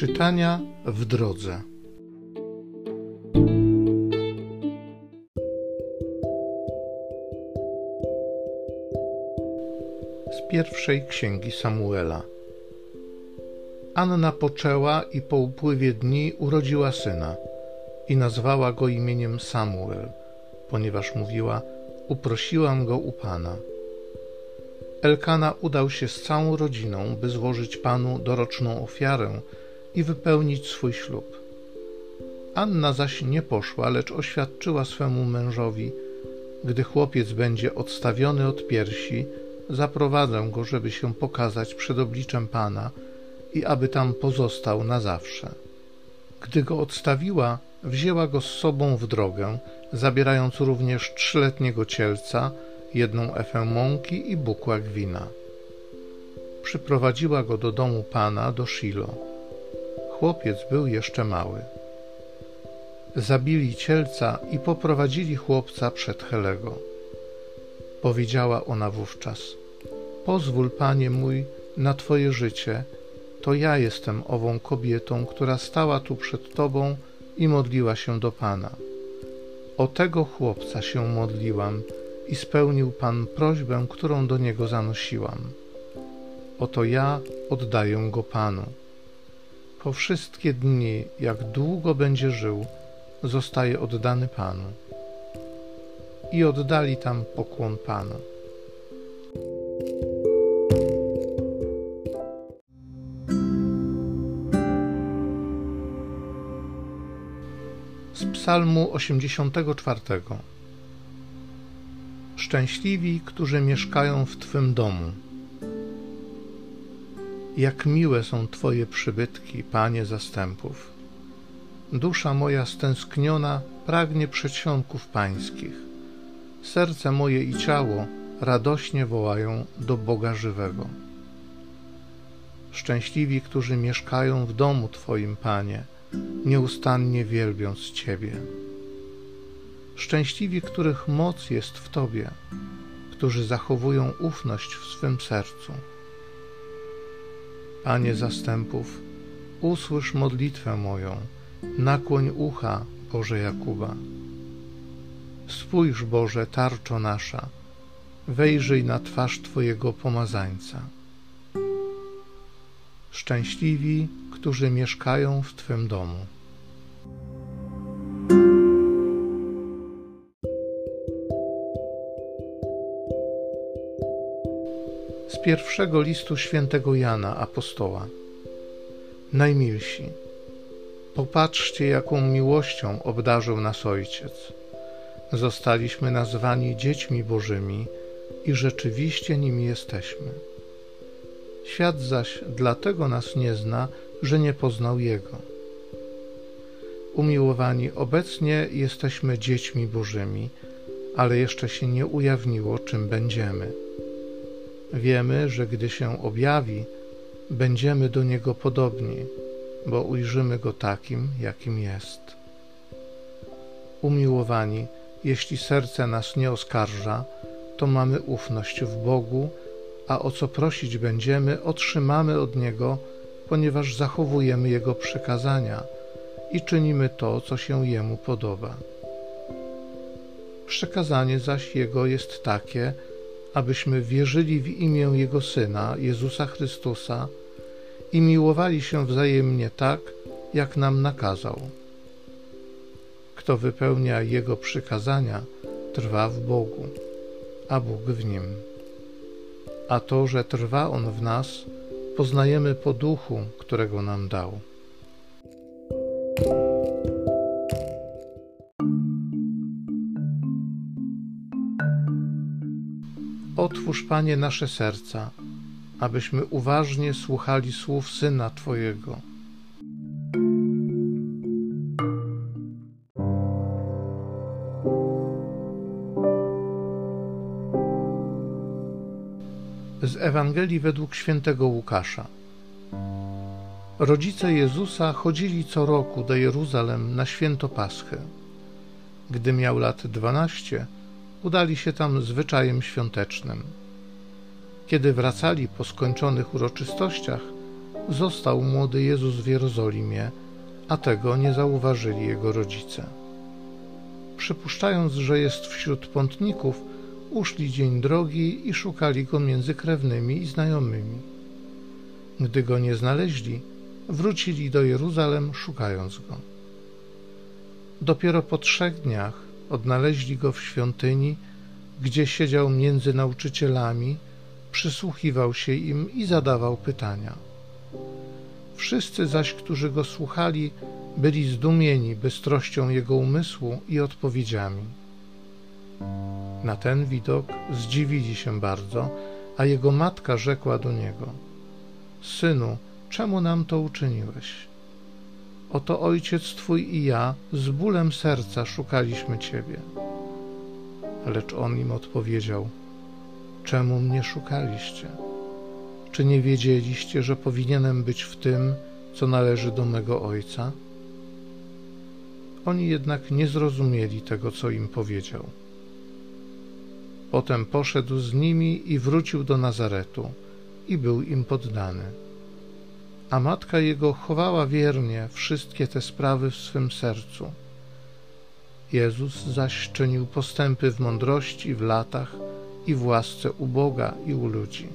Czytania w drodze. Z pierwszej księgi Samuela. Anna poczęła i po upływie dni urodziła syna i nazwała go imieniem Samuel, ponieważ mówiła: Uprosiłam go u Pana. Elkana udał się z całą rodziną, by złożyć Panu doroczną ofiarę i wypełnić swój ślub. Anna zaś nie poszła, lecz oświadczyła swemu mężowi: Gdy chłopiec będzie odstawiony od piersi, zaprowadzę go, żeby się pokazać przed obliczem Pana i aby tam pozostał na zawsze. Gdy go odstawiła, wzięła go z sobą w drogę, zabierając również trzyletniego cielca, jedną efę mąki i bukłak wina. Przyprowadziła go do domu pana, do Shilo. Chłopiec był jeszcze mały. Zabili cielca i poprowadzili chłopca przed Helego. Powiedziała ona wówczas: Pozwól, panie mój, na twoje życie, to ja jestem ową kobietą, która stała tu przed tobą i modliła się do pana. O tego chłopca się modliłam i spełnił Pan prośbę, którą do Niego zanosiłam. Oto ja oddaję go Panu. Po wszystkie dni, jak długo będzie żył, zostaje oddany Panu. I oddali tam pokłon Panu. Z Psalmu 84 szczęśliwi, którzy mieszkają w Twym domu. Jak miłe są Twoje przybytki, Panie zastępów. Dusza moja stęskniona pragnie przedsionków Pańskich. Serce moje i ciało radośnie wołają do Boga żywego. Szczęśliwi, którzy mieszkają w domu Twoim, Panie, nieustannie wielbiąc Ciebie szczęśliwi, których moc jest w Tobie, którzy zachowują ufność w swym sercu. Panie zastępów, usłysz modlitwę moją, nakłoń ucha, Boże Jakuba. Spójrz, Boże, tarczo nasza, wejrzyj na twarz Twojego pomazańca. Szczęśliwi, którzy mieszkają w Twym domu. Z pierwszego listu świętego Jana apostoła. Najmilsi, popatrzcie, jaką miłością obdarzył nas Ojciec. Zostaliśmy nazwani dziećmi Bożymi i rzeczywiście nimi jesteśmy. Świat zaś dlatego nas nie zna, że nie poznał Jego. Umiłowani, obecnie jesteśmy dziećmi Bożymi, ale jeszcze się nie ujawniło, czym będziemy Wiemy, że gdy się objawi, będziemy do Niego podobni, bo ujrzymy Go takim, jakim jest. Umiłowani, jeśli serce nas nie oskarża, to mamy ufność w Bogu, a o co prosić będziemy, otrzymamy od Niego, ponieważ zachowujemy Jego przekazania i czynimy to, co się Jemu podoba. Przekazanie zaś Jego jest takie, abyśmy wierzyli w imię Jego Syna, Jezusa Chrystusa, i miłowali się wzajemnie tak, jak nam nakazał. Kto wypełnia Jego przykazania, trwa w Bogu, a Bóg w nim. A to, że trwa On w nas, poznajemy po duchu, którego nam dał. Otwórz, Panie, nasze serca, abyśmy uważnie słuchali słów Syna Twojego. Z Ewangelii według świętego Łukasza. Rodzice Jezusa chodzili co roku do Jeruzalem na święto Paschy. Gdy miał lat dwanaście, udali się tam zwyczajem świątecznym. Kiedy wracali po skończonych uroczystościach, został młody Jezus w Jerozolimie, a tego nie zauważyli jego rodzice. Przypuszczając, że jest wśród pątników, uszli dzień drogi i szukali go między krewnymi i znajomymi. Gdy go nie znaleźli, wrócili do Jeruzalem, szukając go. Dopiero po trzech dniach odnaleźli go w świątyni, gdzie siedział między nauczycielami, przysłuchiwał się im i zadawał pytania. Wszyscy zaś, którzy go słuchali, byli zdumieni bystrością jego umysłu i odpowiedziami. Na ten widok zdziwili się bardzo, a jego matka rzekła do niego: Synu, czemu nam to uczyniłeś? Oto ojciec twój i ja z bólem serca szukaliśmy ciebie. Lecz on im odpowiedział: Czemu mnie szukaliście? Czy nie wiedzieliście, że powinienem być w tym, co należy do mego ojca? Oni jednak nie zrozumieli tego, co im powiedział. Potem poszedł z nimi i wrócił do Nazaretu i był im poddany. A matka jego chowała wiernie wszystkie te sprawy w swym sercu. Jezus zaś czynił postępy w mądrości, w latach i w łasce u Boga i u ludzi.